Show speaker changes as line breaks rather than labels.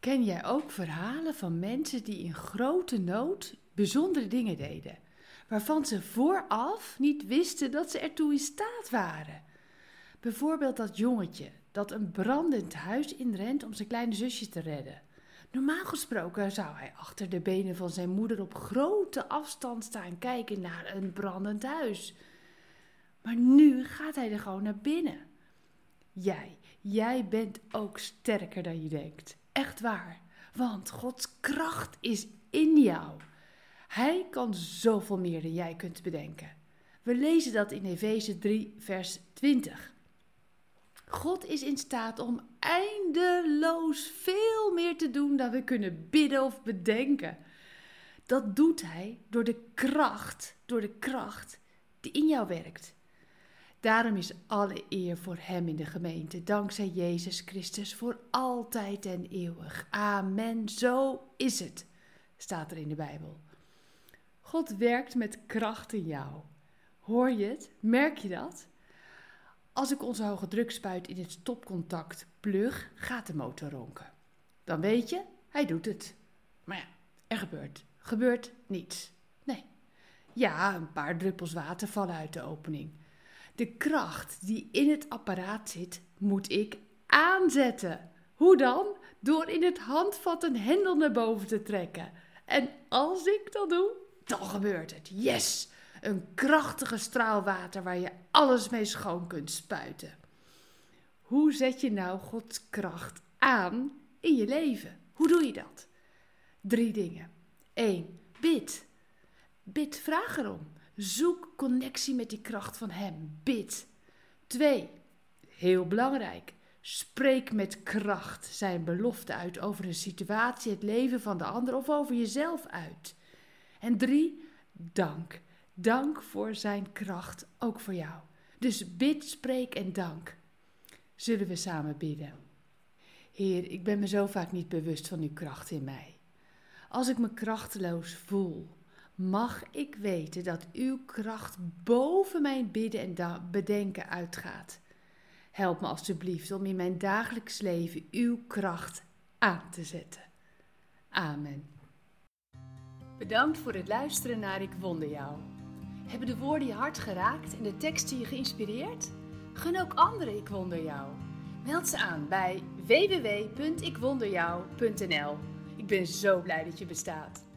Ken jij ook verhalen van mensen die in grote nood bijzondere dingen deden, waarvan ze vooraf niet wisten dat ze ertoe in staat waren? Bijvoorbeeld dat jongetje dat een brandend huis inrent om zijn kleine zusje te redden. Normaal gesproken zou hij achter de benen van zijn moeder op grote afstand staan kijken naar een brandend huis. Maar nu gaat hij er gewoon naar binnen. Jij, jij bent ook sterker dan je denkt. Echt waar. Want Gods kracht is in jou. Hij kan zoveel meer dan jij kunt bedenken. We lezen dat in Efeze 3, vers 20. God is in staat om eindeloos veel meer te doen dan we kunnen bidden of bedenken. Dat doet Hij door de kracht, door de kracht die in jou werkt. Daarom is alle eer voor Hem in de gemeente, dankzij Jezus Christus, voor altijd en eeuwig. Amen. Zo is het, staat er in de Bijbel. God werkt met kracht in jou. Hoor je het? Merk je dat? Als ik onze hoge drukspuit in het stopcontact plug, gaat de motor ronken. Dan weet je, hij doet het. Maar ja, er gebeurt, gebeurt niets. Nee. Ja, een paar druppels water vallen uit de opening. De kracht die in het apparaat zit, moet ik aanzetten. Hoe dan? Door in het handvat een hendel naar boven te trekken. En als ik dat doe, dan gebeurt het. Yes! Een krachtige straal water waar je alles mee schoon kunt spuiten. Hoe zet je nou Gods kracht aan in je leven? Hoe doe je dat? Drie dingen. 1. Bid. Bid, vraag erom. Zoek connectie met die kracht van Hem. Bid. 2. Heel belangrijk. Spreek met kracht zijn belofte uit over een situatie, het leven van de ander of over jezelf uit. En 3. Dank. Dank voor zijn kracht, ook voor jou. Dus bid, spreek en dank. Zullen we samen bidden? Heer, ik ben me zo vaak niet bewust van uw kracht in mij. Als ik me krachteloos voel, mag ik weten dat uw kracht boven mijn bidden en bedenken uitgaat. Help me alstublieft om in mijn dagelijks leven uw kracht aan te zetten. Amen. Bedankt voor het luisteren naar Ik Wonder Jou. Hebben de woorden je hart geraakt en de teksten je geïnspireerd? Gun ook anderen Ik Wonder Jou. Meld ze aan bij www.ikwonderjou.nl. Ik ben zo blij dat je bestaat.